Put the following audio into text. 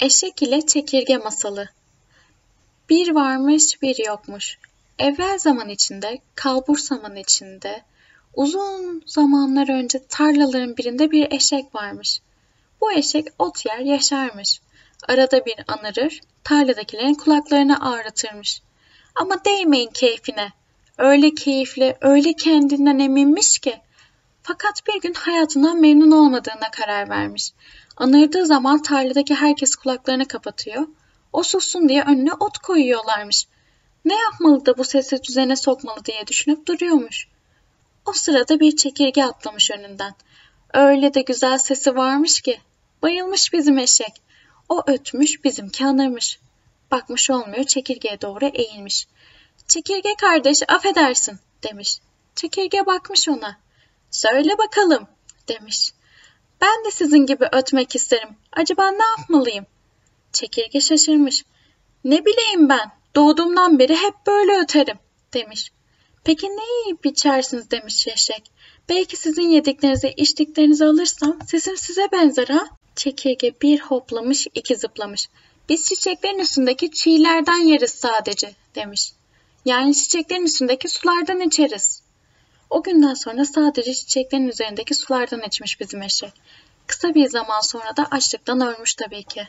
Eşek ile çekirge masalı. Bir varmış bir yokmuş. Evvel zaman içinde, kalbur zaman içinde, uzun zamanlar önce tarlaların birinde bir eşek varmış. Bu eşek ot yer yaşarmış. Arada bir anırır, tarladakilerin kulaklarını ağrıtırmış. Ama değmeyin keyfine. Öyle keyifli, öyle kendinden eminmiş ki. Fakat bir gün hayatından memnun olmadığına karar vermiş. Anırdığı zaman tarladaki herkes kulaklarını kapatıyor. O sussun diye önüne ot koyuyorlarmış. Ne yapmalı da bu sesi düzene sokmalı diye düşünüp duruyormuş. O sırada bir çekirge atlamış önünden. Öyle de güzel sesi varmış ki. Bayılmış bizim eşek. O ötmüş bizimki anırmış. Bakmış olmuyor çekirgeye doğru eğilmiş. Çekirge kardeş affedersin demiş. Çekirge bakmış ona. Söyle bakalım demiş. Ben de sizin gibi ötmek isterim. Acaba ne yapmalıyım? Çekirge şaşırmış. Ne bileyim ben. Doğduğumdan beri hep böyle öterim demiş. Peki ne yiyip içersiniz demiş eşek. Belki sizin yediklerinizi içtiklerinizi alırsam sesim size benzer ha? Çekirge bir hoplamış iki zıplamış. Biz çiçeklerin üstündeki çiğlerden yeriz sadece demiş. Yani çiçeklerin üstündeki sulardan içeriz. O günden sonra sadece çiçeklerin üzerindeki sulardan içmiş bizim eşek. Kısa bir zaman sonra da açlıktan ölmüş tabii ki.